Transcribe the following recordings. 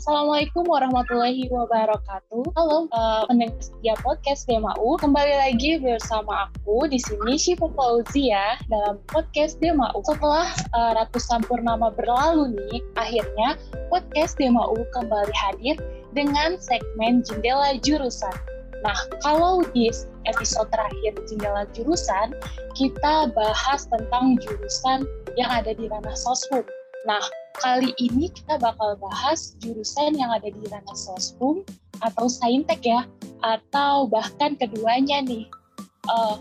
Assalamualaikum warahmatullahi wabarakatuh. Halo uh, pendengar setia podcast DMAU. Kembali lagi bersama aku di sini Syifa Fauzia dalam podcast DMAU. Setelah uh, ratusan purnama berlalu nih, akhirnya podcast DMAU kembali hadir dengan segmen jendela jurusan. Nah, kalau di episode terakhir jendela jurusan, kita bahas tentang jurusan yang ada di ranah sosum. Nah, kali ini kita bakal bahas jurusan yang ada di ranah sosum atau saintek ya, atau bahkan keduanya nih. Uh,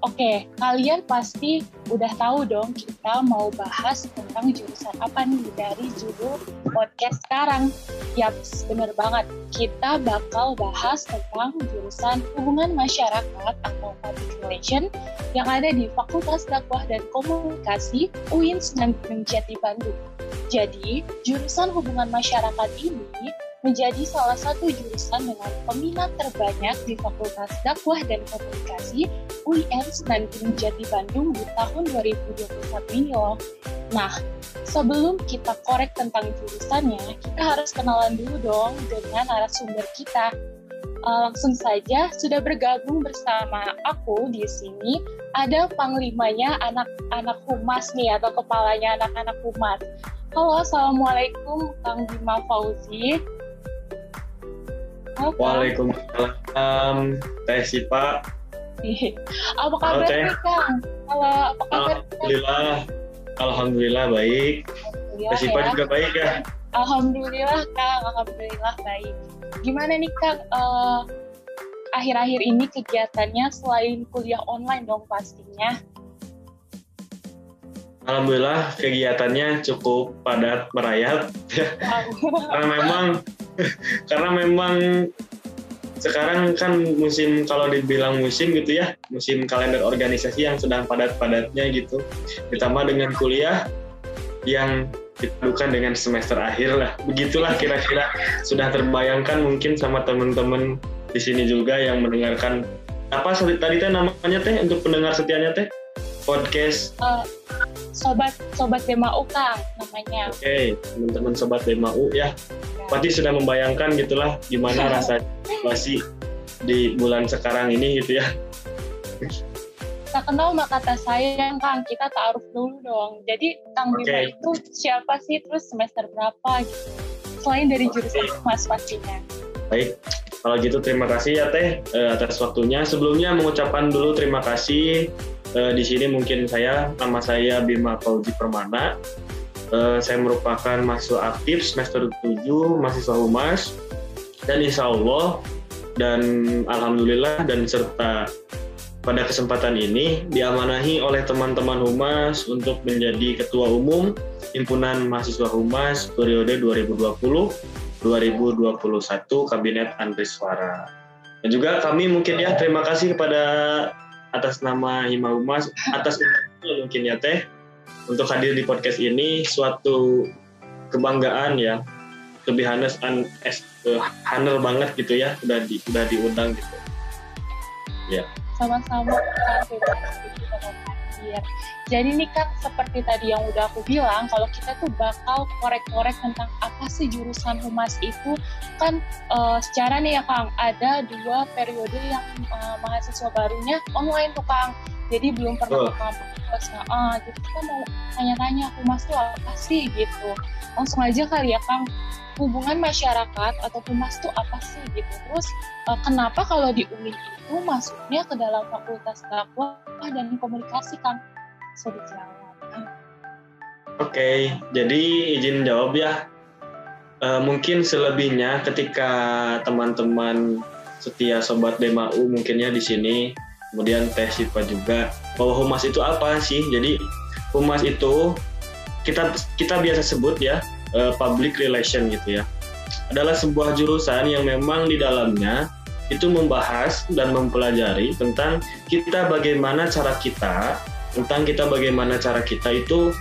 Oke, okay, kalian pasti udah tahu dong kita mau bahas tentang jurusan apa nih dari judul podcast sekarang. Yap, bener banget. Kita bakal bahas tentang jurusan hubungan masyarakat atau public relation yang ada di Fakultas Dakwah dan Komunikasi UIN Sunan Gunung Jati Bandung. Jadi, jurusan hubungan masyarakat ini menjadi salah satu jurusan dengan peminat terbanyak di Fakultas Dakwah dan Komunikasi UIN Sunan Gunung Jati Bandung di tahun 2021 ini loh. Nah, sebelum kita korek tentang jurusannya, kita harus kenalan dulu dong dengan narasumber kita. Uh, langsung saja sudah bergabung bersama aku di sini ada panglimanya anak-anak humas nih atau kepalanya anak-anak humas. Halo, assalamualaikum Kang Bima Fauzi. Waalaikumsalam, Teh Sipa. apa kabar Halo, Kang? Halo, apa kabar? Alhamdulillah, Alhamdulillah baik. Teh Sipa ya. juga baik ya? Alhamdulillah Kang, Alhamdulillah baik. Gimana nih Kang, uh, akhir-akhir ini kegiatannya selain kuliah online dong pastinya? Alhamdulillah kegiatannya cukup padat merayap karena memang karena memang sekarang kan musim kalau dibilang musim gitu ya musim kalender organisasi yang sedang padat-padatnya gitu. Ditambah dengan kuliah yang dipadukan dengan semester akhir lah. Begitulah kira-kira sudah terbayangkan mungkin sama teman-teman di sini juga yang mendengarkan. Apa tadi teh namanya teh untuk pendengar setianya teh? Podcast. Uh, sobat sobat DMAU Kang namanya oke okay, teman-teman sobat DMAU ya pasti sudah membayangkan gitulah gimana rasa situasi di bulan sekarang ini gitu ya. Tak kenal maka kata sayang Kang, kita taruh dulu dong. Jadi Kang okay. Bima itu siapa sih, terus semester berapa gitu? Selain dari jurusan okay. Mas pastinya. Baik, kalau gitu terima kasih ya Teh eh, atas waktunya. Sebelumnya mengucapkan dulu terima kasih. Eh, di sini mungkin saya, nama saya Bima Fauzi Permana. Uh, saya merupakan mahasiswa aktif semester 7 mahasiswa humas. Dan insya Allah dan alhamdulillah dan serta pada kesempatan ini diamanahi oleh teman-teman humas untuk menjadi ketua umum himpunan mahasiswa humas periode 2020 2021 kabinet Andri Suara. Dan juga kami mungkin ya terima kasih kepada atas nama Hima Humas atas mungkin ya teh untuk hadir di podcast ini suatu kebanggaan ya. Lebih Hanes an es uh, banget gitu ya udah di udah diundang gitu. Ya. Sama-sama jadi nih kan seperti tadi yang udah aku bilang kalau kita tuh bakal korek-korek tentang apa sih jurusan humas itu kan uh, secara nih ya Kang ada dua periode yang uh, mahasiswa barunya online tuh Kang jadi belum pernah ke kampus nah uh, jadi kita mau tanya-tanya humas tuh apa sih? Gitu. Langsung aja kali ya kang. Hubungan masyarakat atau humas tuh apa sih? Gitu. Terus uh, kenapa kalau di UIN itu masuknya ke dalam fakultas dakwah dan komunikasi kang? Bisa dijawab Oke, okay, jadi izin jawab ya. Uh, mungkin selebihnya ketika teman-teman setia sobat DMAU mungkinnya di sini kemudian tes siswa juga. Bahwa humas itu apa sih? Jadi humas itu kita kita biasa sebut ya uh, public relation gitu ya. Adalah sebuah jurusan yang memang di dalamnya itu membahas dan mempelajari tentang kita bagaimana cara kita tentang kita bagaimana cara kita itu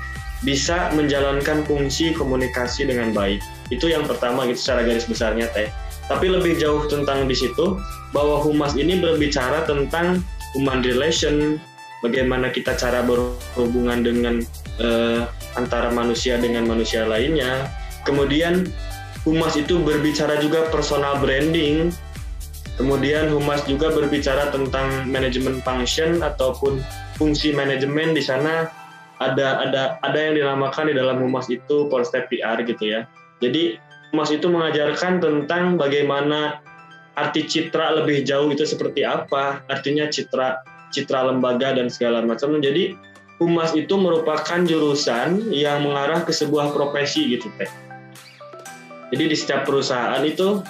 bisa menjalankan fungsi komunikasi dengan baik. Itu yang pertama gitu secara garis besarnya teh. Tapi lebih jauh tentang di situ bahwa humas ini berbicara tentang human relation, bagaimana kita cara berhubungan dengan uh, antara manusia dengan manusia lainnya. Kemudian humas itu berbicara juga personal branding. Kemudian humas juga berbicara tentang manajemen function ataupun fungsi manajemen di sana. Ada ada ada yang dinamakan di dalam humas itu step PR gitu ya. Jadi humas itu mengajarkan tentang bagaimana arti citra lebih jauh itu seperti apa artinya citra citra lembaga dan segala macam jadi humas itu merupakan jurusan yang mengarah ke sebuah profesi gitu teh. Jadi di setiap perusahaan itu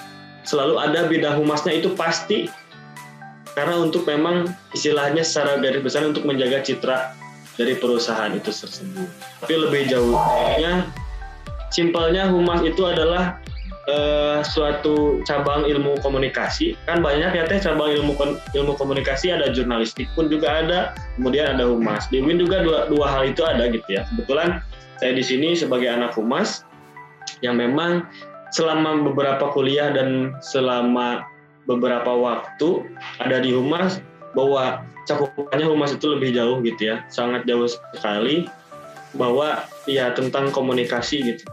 selalu ada bidang humasnya itu pasti karena untuk memang istilahnya secara garis besar untuk menjaga citra dari perusahaan itu tersebut. Tapi lebih jauhnya, simpelnya humas itu adalah uh, suatu cabang ilmu komunikasi. Kan banyak ya teh cabang ilmu ilmu komunikasi ada jurnalistik pun juga ada kemudian ada humas. Di Win juga dua, dua hal itu ada gitu ya. Kebetulan saya di sini sebagai anak humas yang memang selama beberapa kuliah dan selama beberapa waktu ada di humas bahwa cakupannya humas itu lebih jauh gitu ya. Sangat jauh sekali bahwa ya tentang komunikasi gitu.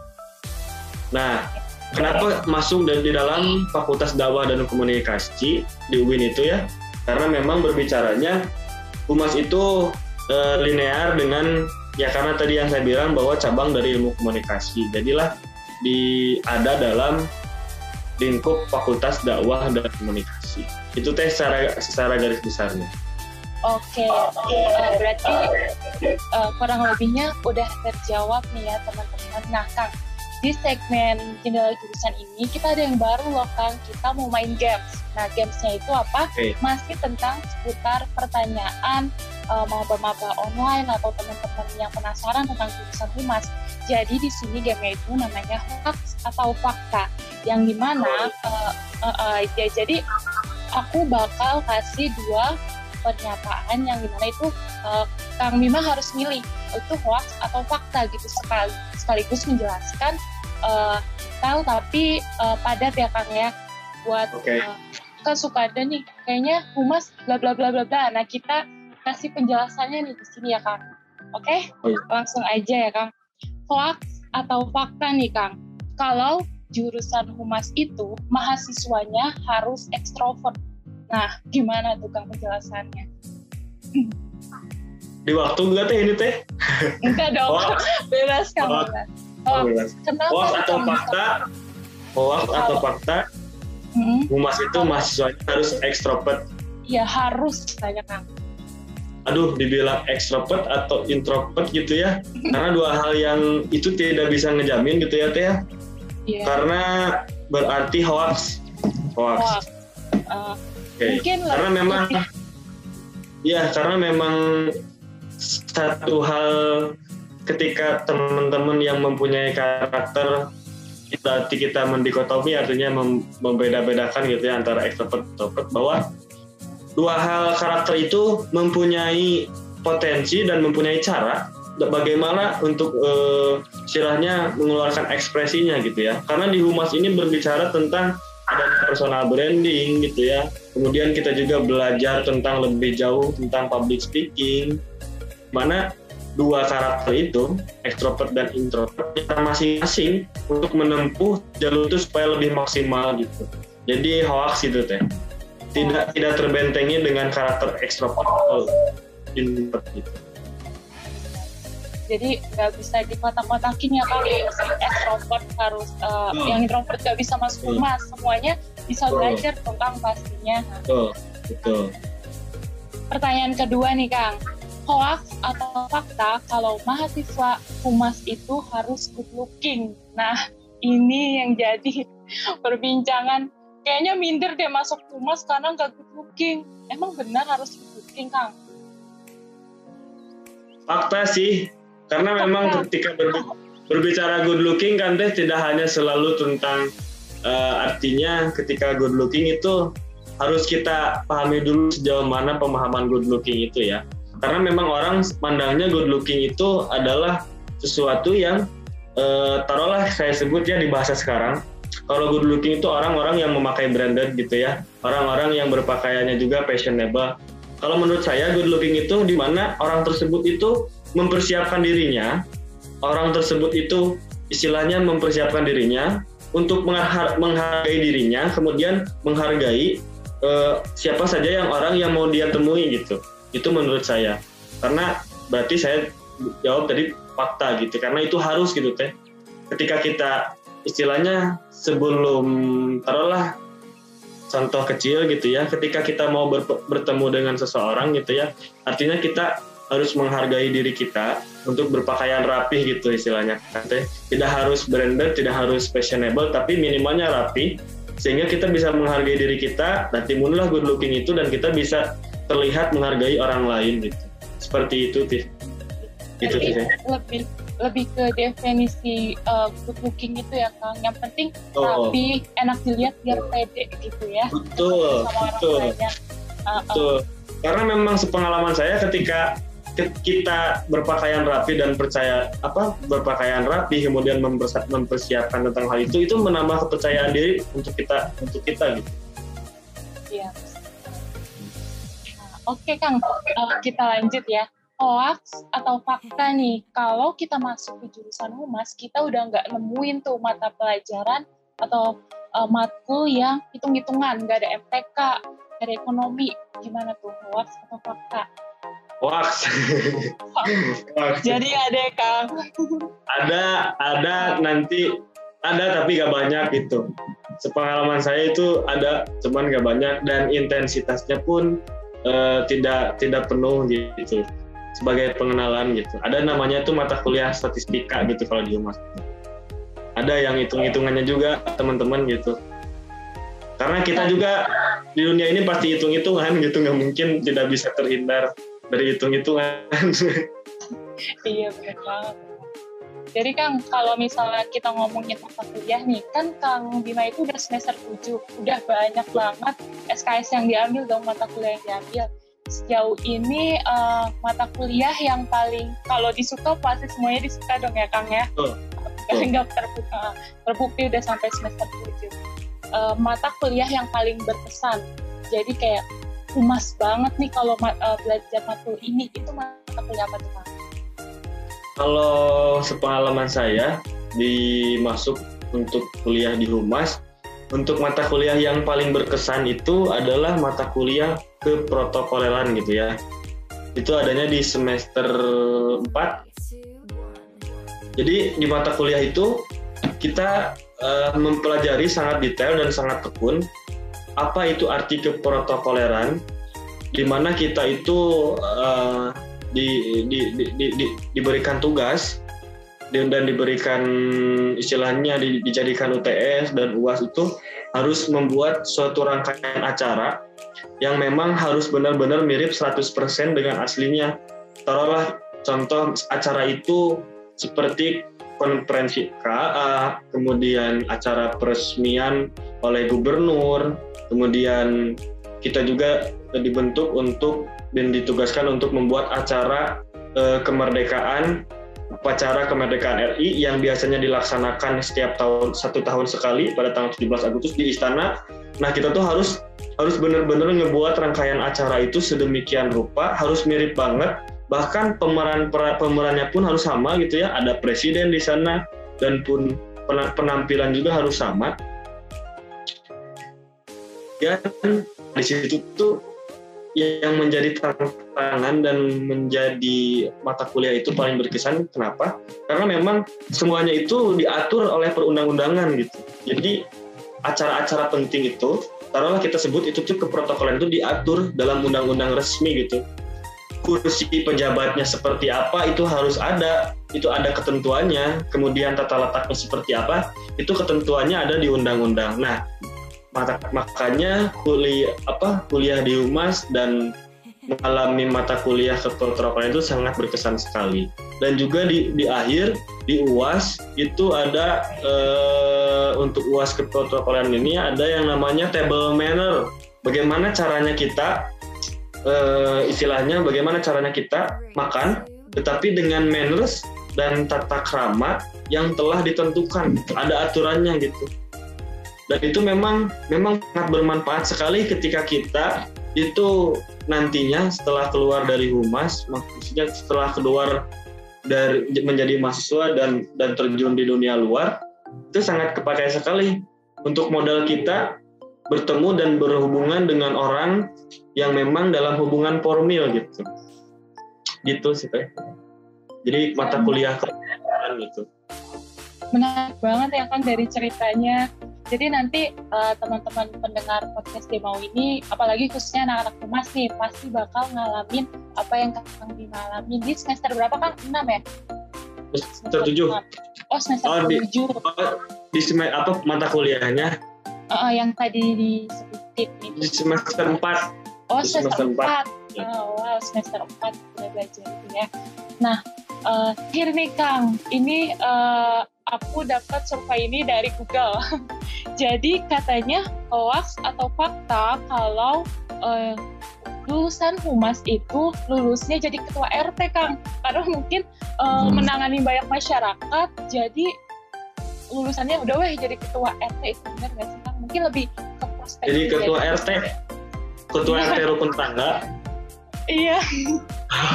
Nah Kenapa masuk dan di dalam Fakultas Dakwah dan Komunikasi di UIN itu ya? Karena memang berbicaranya humas itu e, linear dengan ya karena tadi yang saya bilang bahwa cabang dari ilmu komunikasi. Jadilah di ada dalam lingkup Fakultas Dakwah dan Komunikasi. Itu teh secara secara garis besarnya. Oke, okay. uh, berarti uh, kurang lebihnya udah terjawab nih ya teman-teman. Nah, Kang, di segmen jendela jurusan ini kita ada yang baru loh Kang, kita mau main games. Nah gamesnya itu apa? Okay. Masih tentang seputar pertanyaan uh, maba-maba online atau teman-teman yang penasaran tentang jurusan humas. Jadi di sini gamenya itu namanya hoax atau fakta, yang di mana uh, uh, uh, ya jadi aku bakal kasih dua pernyataan yang di mana itu uh, Kang Bima harus milih itu hoax atau fakta gitu. Sekali sekaligus menjelaskan uh, tahu tapi uh, padat ya Kang ya buat okay. uh, kan suka ada nih kayaknya humas bla bla bla bla bla. Nah kita kasih penjelasannya nih di sini ya Kang. Oke? Okay? oh, iya. langsung aja ya Kang. Hoax atau fakta nih Kang. Kalau jurusan humas itu mahasiswanya harus ekstrovert. Nah gimana tuh Kang penjelasannya di waktu enggak teh ini teh enggak dong oh. bebas kamu oh. Oh, bebas. Kenapa hoax atau fakta hoax oh. atau fakta hmm. humas itu mahasiswanya harus ekstrovert ya harus saya kan aduh dibilang ekstrovert atau introvert gitu ya karena dua hal yang itu tidak bisa ngejamin gitu ya teh ya yeah. karena berarti hoax hoax, hoax. Uh, okay. mungkin karena memang ya karena memang satu hal ketika teman-teman yang mempunyai karakter kita kita mendikotomi artinya mem, membeda-bedakan gitu ya antara extrovert introvert bahwa dua hal karakter itu mempunyai potensi dan mempunyai cara bagaimana untuk uh, istilahnya mengeluarkan ekspresinya gitu ya. Karena di humas ini berbicara tentang ada personal branding gitu ya. Kemudian kita juga belajar tentang lebih jauh tentang public speaking mana dua karakter itu ekstrovert dan introvert kita masing-masing untuk menempuh jalur itu supaya lebih maksimal gitu. Jadi hoax itu teh. Tidak tidak terbentengi dengan karakter ekstrovert atau introvert gitu. Jadi nggak bisa dikotak-kotakin ya kan ekstrovert harus uh, hmm. yang introvert nggak bisa masuk rumah. Semuanya bisa belajar tentang pastinya. Betul betul. Pertanyaan kedua nih kang hoax atau fakta kalau mahasiswa humas itu harus good looking. Nah, ini yang jadi perbincangan. Kayaknya minder deh masuk humas karena nggak good looking. Emang benar harus good looking, Kang? Fakta sih, karena fakta. memang ketika berbicara good looking kan deh tidak hanya selalu tentang uh, artinya ketika good looking itu harus kita pahami dulu sejauh mana pemahaman good looking itu ya karena memang orang pandangnya good looking itu adalah sesuatu yang uh, taruhlah saya sebut ya di bahasa sekarang kalau good looking itu orang-orang yang memakai branded gitu ya orang-orang yang berpakaiannya juga fashionable kalau menurut saya good looking itu di mana orang tersebut itu mempersiapkan dirinya orang tersebut itu istilahnya mempersiapkan dirinya untuk menghargai dirinya, kemudian menghargai uh, siapa saja yang orang yang mau dia temui gitu. Itu menurut saya. Karena berarti saya jawab tadi fakta gitu. Karena itu harus gitu teh. Ketika kita istilahnya sebelum taruhlah contoh kecil gitu ya ketika kita mau bertemu dengan seseorang gitu ya artinya kita harus menghargai diri kita untuk berpakaian rapih gitu istilahnya tidak harus branded tidak harus fashionable tapi minimalnya rapi sehingga kita bisa menghargai diri kita nanti muncullah good looking itu dan kita bisa terlihat menghargai orang lain gitu. Seperti itu Tiff itu sih lebih lebih ke definisi uh, good looking itu ya Kang. Yang penting oh. rapi enak dilihat biar pede gitu ya. Betul betul. uh, betul. Karena memang sepengalaman saya ketika kita berpakaian rapi dan percaya apa berpakaian rapi kemudian mempersiapkan tentang hal itu itu menambah kepercayaan diri untuk kita untuk kita gitu. Iya. Oke Kang, uh, kita lanjut ya. Hoax atau fakta nih, kalau kita masuk ke jurusan humas, kita udah nggak nemuin tuh mata pelajaran atau uh, matkul yang hitung-hitungan, nggak ada MTK, dari ekonomi. Gimana tuh hoax atau fakta? Waks. Jadi ada Kang. Ada, ada nanti ada tapi gak banyak gitu. Sepengalaman saya itu ada, cuman gak banyak dan intensitasnya pun uh, tidak tidak penuh gitu sebagai pengenalan gitu. Ada namanya tuh mata kuliah statistika gitu kalau di humas. Ada yang hitung-hitungannya juga teman-teman gitu. Karena kita juga di dunia ini pasti hitung-hitungan gitu, nggak mungkin tidak bisa terhindar dari hitung-hitungan. iya benar banget. Jadi Kang, kalau misalnya kita ngomongin mata kuliah nih, kan Kang Bima itu udah semester 7, udah banyak banget SKS yang diambil dong mata kuliah yang diambil. Sejauh ini uh, mata kuliah yang paling kalau disuka pasti semuanya disuka dong ya Kang ya. Oh. Enggak terbuka, terbukti udah sampai semester 7. Uh, eh, mata kuliah yang paling berkesan. Jadi kayak humas banget nih kalau uh, belajar matkul ini itu mata kuliah apa tuh Pak? Kalau sepengalaman saya dimasuk untuk kuliah di humas, untuk mata kuliah yang paling berkesan itu adalah mata kuliah keprotokoleran gitu ya. Itu adanya di semester 4. Jadi di mata kuliah itu kita uh, mempelajari sangat detail dan sangat tekun apa itu arti keprotokoleran di mana kita itu uh, di, di, di, di, di, diberikan tugas dan, dan diberikan istilahnya di, dijadikan UTS dan UAS itu harus membuat suatu rangkaian acara yang memang harus benar-benar mirip 100% dengan aslinya. Taruhlah contoh acara itu seperti konferensi KA, kemudian acara peresmian oleh gubernur, kemudian kita juga dibentuk untuk dan ditugaskan untuk membuat acara eh, kemerdekaan upacara kemerdekaan RI yang biasanya dilaksanakan setiap tahun satu tahun sekali pada tanggal 17 Agustus di istana. Nah kita tuh harus harus benar-benar ngebuat rangkaian acara itu sedemikian rupa, harus mirip banget. Bahkan pemeran pemerannya pun harus sama gitu ya. Ada presiden di sana dan pun penampilan juga harus sama dan di situ tuh yang menjadi tantangan dan menjadi mata kuliah itu paling berkesan kenapa? Karena memang semuanya itu diatur oleh perundang-undangan gitu. Jadi acara-acara penting itu taruhlah kita sebut itu tuh keprotokolan itu diatur dalam undang-undang resmi gitu. Kursi pejabatnya seperti apa itu harus ada itu ada ketentuannya. Kemudian tata letaknya seperti apa itu ketentuannya ada di undang-undang. Nah makanya kuliah apa kuliah di Humas dan mengalami mata kuliah keprotokolan itu sangat berkesan sekali. Dan juga di di akhir di UAS itu ada eh, untuk UAS keprotokolan ini ada yang namanya table manner. Bagaimana caranya kita eh, istilahnya bagaimana caranya kita makan tetapi dengan manners dan tata krama yang telah ditentukan. Ada aturannya gitu dan itu memang memang sangat bermanfaat sekali ketika kita itu nantinya setelah keluar dari humas maksudnya setelah keluar dari menjadi mahasiswa dan dan terjun di dunia luar itu sangat kepakai sekali untuk modal kita bertemu dan berhubungan dengan orang yang memang dalam hubungan formil gitu. Gitu sih teh. Jadi mata kuliah gitu menarik banget ya kan dari ceritanya jadi nanti uh, teman-teman pendengar podcast Demau ini, apalagi khususnya anak-anak humas nih, pasti bakal ngalamin apa yang Kang Bima alami di semester berapa Kang? 6 ya? Semester 7. Oh, semester oh, 7. Di, oh, di semester apa mata kuliahnya? Uh, yang tadi disebutin itu. Di semester 4. Oh, di semester, semester 4. 4. Oh, wow, semester 4 udah belajar ya. Nah, uh, here nih Kang, ini uh, aku dapat survei ini dari Google. Jadi katanya hoax atau fakta kalau uh, lulusan humas itu lulusnya jadi ketua RT Kang. Karena mungkin uh, menangani banyak masyarakat, jadi lulusannya udah weh jadi ketua RT itu benar nggak sih Kang? Mungkin lebih ke prospek. Jadi ketua ya. RT, ketua RT rukun tangga. Iya.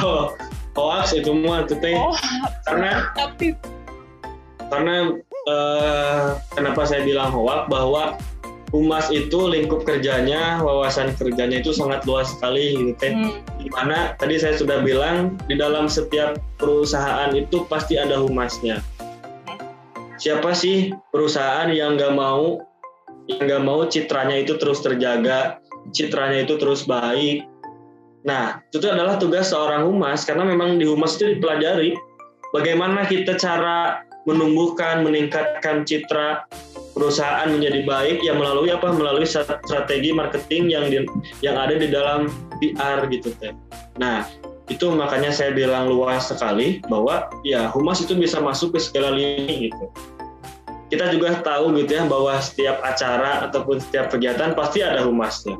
Oh, hoax itu mah tuh teh. Oh, karena tapi karena uh, kenapa saya bilang hoax bahwa humas itu lingkup kerjanya, wawasan kerjanya itu sangat luas sekali gitu teh. Hmm. Di mana tadi saya sudah bilang di dalam setiap perusahaan itu pasti ada humasnya. Siapa sih perusahaan yang nggak mau yang nggak mau citranya itu terus terjaga, citranya itu terus baik. Nah, itu adalah tugas seorang humas karena memang di humas itu dipelajari bagaimana kita cara menumbuhkan, meningkatkan citra perusahaan menjadi baik ya melalui apa melalui strategi marketing yang di, yang ada di dalam PR gitu teh. Nah itu makanya saya bilang luas sekali bahwa ya humas itu bisa masuk ke segala lini gitu. Kita juga tahu gitu ya bahwa setiap acara ataupun setiap kegiatan pasti ada humasnya.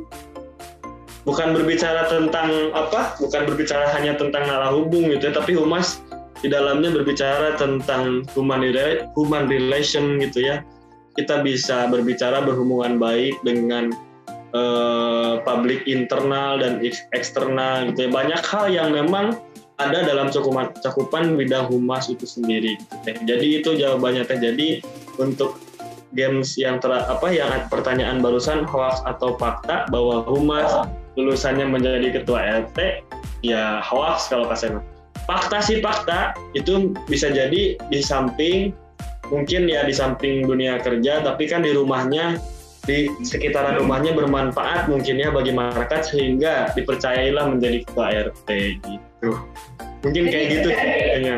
Bukan berbicara tentang apa, bukan berbicara hanya tentang narahubung gitu ya, tapi humas di dalamnya berbicara tentang human human relation gitu ya. Kita bisa berbicara berhubungan baik dengan uh, publik internal dan eksternal gitu ya. Banyak hal yang memang ada dalam cakupan, cakupan bidang humas itu sendiri gitu ya. jadi itu jawabannya teh. Jadi untuk games yang ter apa yang pertanyaan barusan hoax atau fakta bahwa humas lulusannya menjadi ketua RT ya hoax kalau kasih fakta sih fakta. Itu bisa jadi di samping mungkin ya di samping dunia kerja tapi kan di rumahnya di sekitaran rumahnya bermanfaat mungkin ya bagi masyarakat sehingga dipercayailah menjadi ketua RT gitu. Mungkin kayak gitu kayaknya.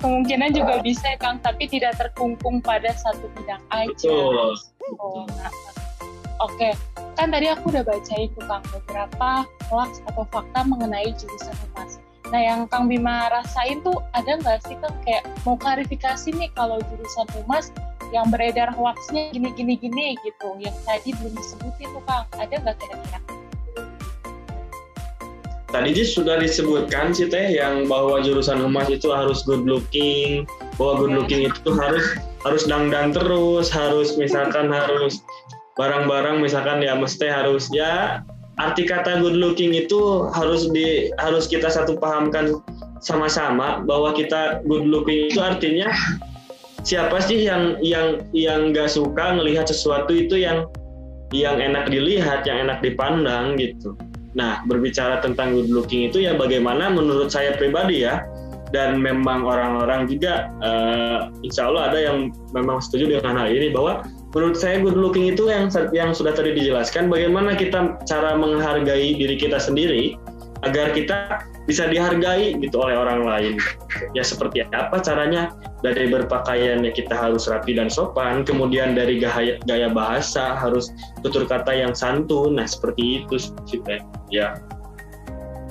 Kemungkinan juga bisa Kang tapi tidak terkungkung pada satu bidang aja. Betul, oh, nah. oke. Okay. kan tadi aku udah baca itu Kang beberapa hoax atau fakta mengenai jurusan humas Nah yang Kang Bima rasain tuh ada nggak sih Kang kayak mau klarifikasi nih kalau jurusan humas yang beredar hoaxnya gini gini gini gitu yang tadi belum disebutin tuh Kang ada nggak kira-kira? Tadi sih sudah disebutkan sih teh yang bahwa jurusan humas itu harus good looking, bahwa good iya. looking itu harus harus dangdang terus, harus misalkan harus barang-barang misalkan ya mesti harus ya arti kata good looking itu harus di harus kita satu pahamkan sama-sama bahwa kita good looking itu artinya siapa sih yang yang yang nggak suka melihat sesuatu itu yang yang enak dilihat, yang enak dipandang gitu. Nah, berbicara tentang good looking itu ya bagaimana menurut saya pribadi ya, dan memang orang-orang juga uh, insya Allah ada yang memang setuju dengan hal ini bahwa menurut saya good looking itu yang yang sudah tadi dijelaskan bagaimana kita cara menghargai diri kita sendiri agar kita bisa dihargai gitu oleh orang lain. Ya seperti apa caranya? Dari berpakaian ya kita harus rapi dan sopan kemudian dari gaya, gaya bahasa harus tutur kata yang santun. Nah seperti itu sih ya.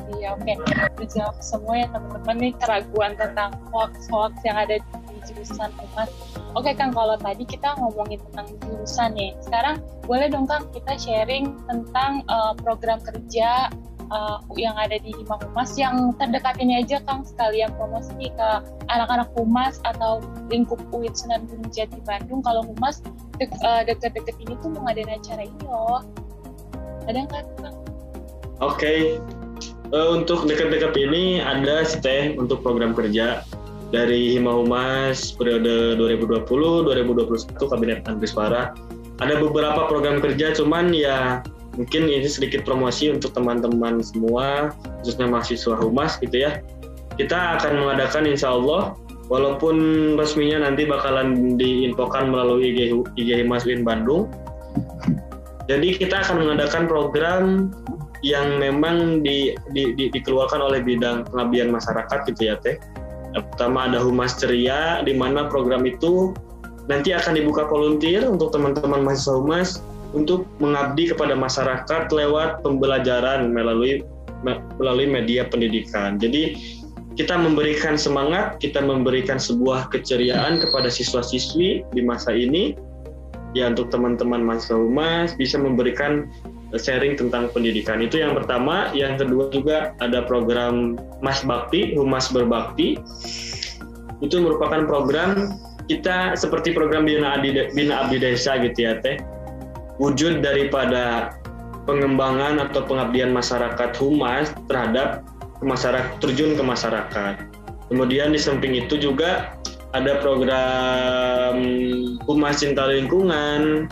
Iya oke, okay. jawab semua ya teman-teman nih keraguan tentang hoax-hoax yang ada di jurusan humas Oke Kang, kalau tadi kita ngomongin tentang jurusan nih, sekarang boleh dong Kang kita sharing tentang uh, program kerja uh, yang ada di Hima Humas yang terdekat ini aja Kang sekalian promosi ke anak-anak Humas atau lingkup UIN Sunan Gunung Jati Bandung kalau Humas de uh, ini tuh mau ngadain acara ini loh. Ada nggak Kang? Oke, okay. uh, untuk dekat-dekat ini ada sih teh untuk program kerja dari Hima Humas periode 2020-2021 Kabinet Antiswara. Ada beberapa program kerja, cuman ya mungkin ini sedikit promosi untuk teman-teman semua, khususnya mahasiswa Humas gitu ya. Kita akan mengadakan insya Allah, walaupun resminya nanti bakalan diinfokan melalui IG, IG Himas Win Bandung. Jadi kita akan mengadakan program yang memang di, di, di, dikeluarkan oleh bidang pengabdian masyarakat gitu ya Teh Pertama ada Humas Ceria, di mana program itu nanti akan dibuka volunteer untuk teman-teman mahasiswa Humas untuk mengabdi kepada masyarakat lewat pembelajaran melalui melalui media pendidikan. Jadi kita memberikan semangat, kita memberikan sebuah keceriaan kepada siswa-siswi di masa ini. Ya untuk teman-teman mahasiswa Humas bisa memberikan sharing tentang pendidikan. Itu yang pertama. Yang kedua juga ada program Mas Bakti, Humas Berbakti. Itu merupakan program kita seperti program Bina Abdi, Bina Abdi Desa gitu ya Teh. Wujud daripada pengembangan atau pengabdian masyarakat humas terhadap masyarakat terjun ke masyarakat. Kemudian di samping itu juga ada program humas cinta lingkungan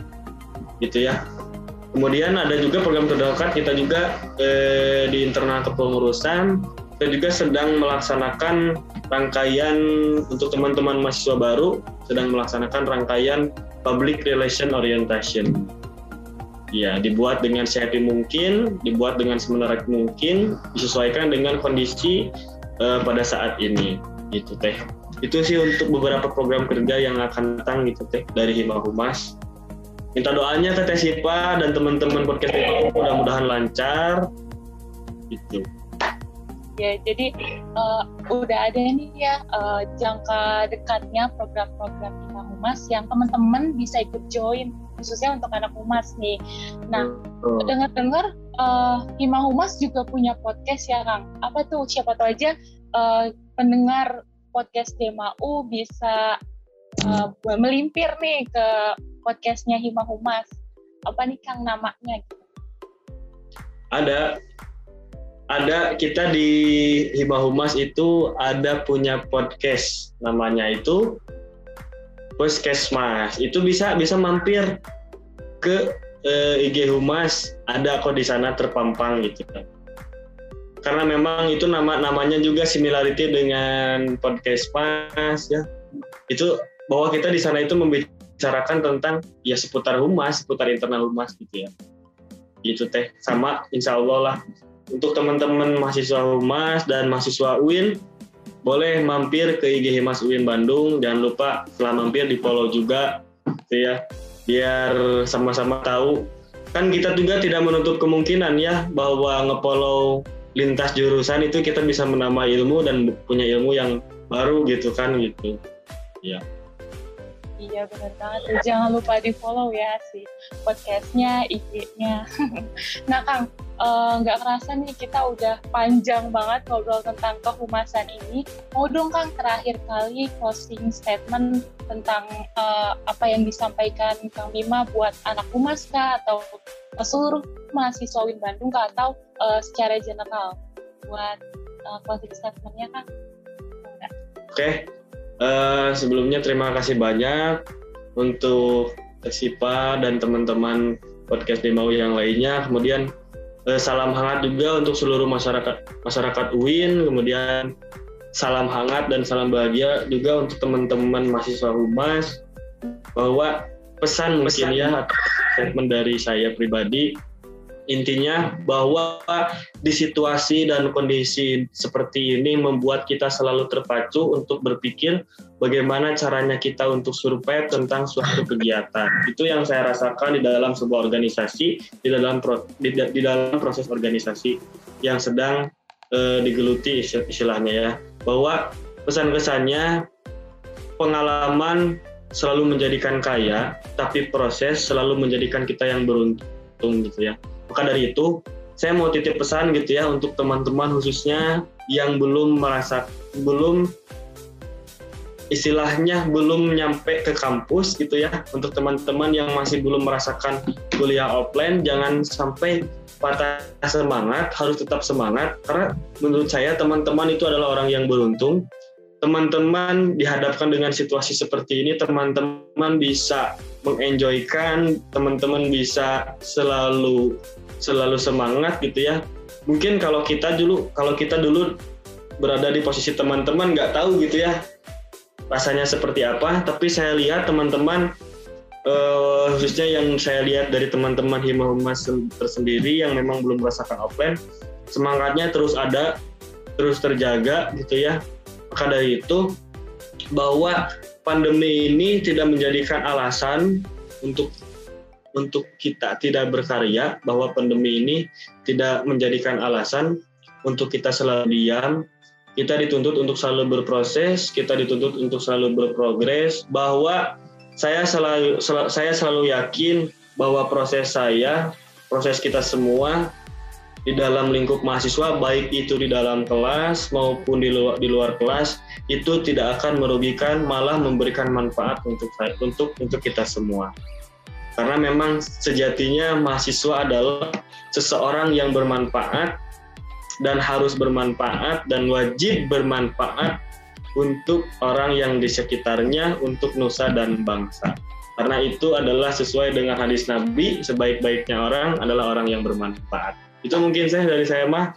gitu ya Kemudian ada juga program terdekat kita juga eh, di internal kepengurusan kita juga sedang melaksanakan rangkaian untuk teman-teman mahasiswa baru sedang melaksanakan rangkaian public relation orientation. Ya, dibuat dengan sehappy mungkin, dibuat dengan semenarik mungkin, disesuaikan dengan kondisi uh, pada saat ini. Gitu teh. Itu sih untuk beberapa program kerja yang akan datang gitu teh dari Hima Humas minta doanya ke Tesipa dan teman-teman podcast Tesipa mudah-mudahan lancar. Gitu. Ya jadi uh, udah ada nih ya uh, jangka dekatnya program-program kita humas yang teman-teman bisa ikut join khususnya untuk anak humas nih. Nah oh. dengar-dengar uh, Hima Humas juga punya podcast ya Kang. Apa tuh? Siapa tahu aja uh, pendengar podcast DMAU bisa uh, melimpir nih ke podcastnya Hima Humas. Apa nih Kang namanya? Ada, ada kita di Hima Humas itu ada punya podcast namanya itu podcast Mas. Itu bisa bisa mampir ke eh, IG Humas, ada kok di sana terpampang gitu. Karena memang itu nama namanya juga similarity dengan podcast Mas ya. Itu bahwa kita di sana itu membicara bicarakan tentang ya seputar humas, seputar internal humas gitu ya. Gitu teh. Sama insya Allah lah. Untuk teman-teman mahasiswa humas dan mahasiswa UIN, boleh mampir ke IG Himas UIN Bandung. Jangan lupa setelah mampir di follow juga gitu ya. Biar sama-sama tahu. Kan kita juga tidak menutup kemungkinan ya bahwa ngefollow lintas jurusan itu kita bisa menambah ilmu dan punya ilmu yang baru gitu kan gitu. Ya. Iya benar banget. Jangan lupa di follow ya si podcastnya, IG-nya. nah Kang, eh, nggak uh, kerasa nih kita udah panjang banget ngobrol tentang kehumasan ini. Mau dong Kang terakhir kali closing statement tentang uh, apa yang disampaikan Kang Bima buat anak humas kah atau seluruh mahasiswa Win Bandung kah atau uh, secara general buat uh, closing statementnya Kang? Oke. Uh, sebelumnya terima kasih banyak untuk Sipa dan teman-teman podcast Demau yang lainnya. Kemudian uh, salam hangat juga untuk seluruh masyarakat masyarakat UIN. Kemudian salam hangat dan salam bahagia juga untuk teman-teman mahasiswa Humas bahwa pesan mungkin ya statement dari saya pribadi Intinya bahwa di situasi dan kondisi seperti ini membuat kita selalu terpacu untuk berpikir bagaimana caranya kita untuk survei tentang suatu kegiatan. Itu yang saya rasakan di dalam sebuah organisasi, di dalam pro, di, di dalam proses organisasi yang sedang eh, digeluti istilahnya ya. Bahwa pesan-kesannya pengalaman selalu menjadikan kaya, tapi proses selalu menjadikan kita yang beruntung gitu ya. Maka dari itu, saya mau titip pesan gitu ya untuk teman-teman khususnya yang belum merasa belum istilahnya belum nyampe ke kampus gitu ya. Untuk teman-teman yang masih belum merasakan kuliah offline jangan sampai patah semangat harus tetap semangat. Karena menurut saya teman-teman itu adalah orang yang beruntung. Teman-teman dihadapkan dengan situasi seperti ini, teman-teman bisa mengenjoykan, teman-teman bisa selalu selalu semangat gitu ya. Mungkin kalau kita dulu kalau kita dulu berada di posisi teman-teman nggak tahu gitu ya rasanya seperti apa, tapi saya lihat teman-teman uh, khususnya yang saya lihat dari teman-teman hima humas tersendiri yang memang belum merasakan offline, semangatnya terus ada, terus terjaga gitu ya maka dari itu bahwa pandemi ini tidak menjadikan alasan untuk untuk kita tidak berkarya bahwa pandemi ini tidak menjadikan alasan untuk kita selalu diam. Kita dituntut untuk selalu berproses kita dituntut untuk selalu berprogres bahwa saya selalu saya selalu yakin bahwa proses saya proses kita semua di dalam lingkup mahasiswa baik itu di dalam kelas maupun di luar di luar kelas itu tidak akan merugikan malah memberikan manfaat untuk untuk untuk kita semua. Karena memang sejatinya mahasiswa adalah seseorang yang bermanfaat dan harus bermanfaat dan wajib bermanfaat untuk orang yang di sekitarnya untuk nusa dan bangsa. Karena itu adalah sesuai dengan hadis Nabi sebaik-baiknya orang adalah orang yang bermanfaat itu mungkin saya dari saya mah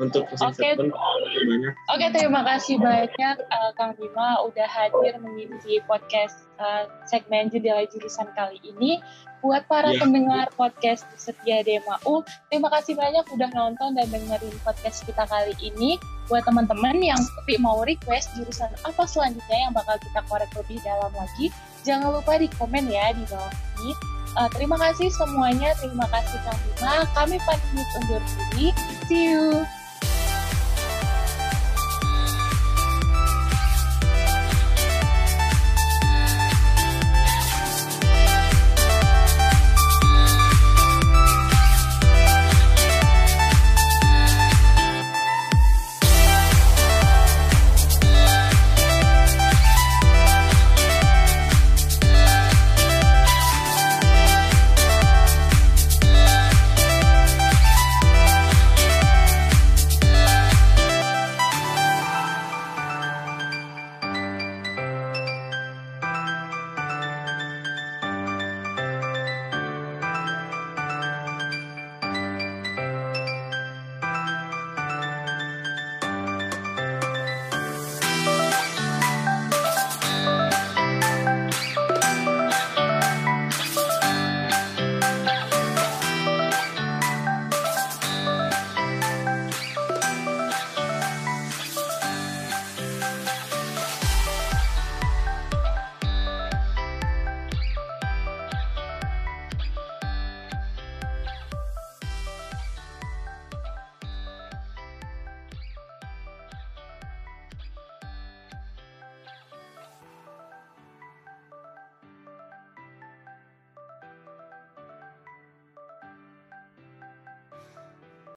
untuk Oke, okay. Oke, okay, terima kasih banyak uh, Kang Bima udah hadir mengisi podcast uh, segmen jendela jurusan kali ini. Buat para yeah. pendengar podcast setia DMAU, terima kasih banyak udah nonton dan dengerin podcast kita kali ini. Buat teman-teman yang mau request jurusan apa selanjutnya yang bakal kita korek lebih dalam lagi, jangan lupa di komen ya di bawah ini. Uh, terima kasih semuanya, terima kasih Kang Bima. Kami pamit undur diri. See you.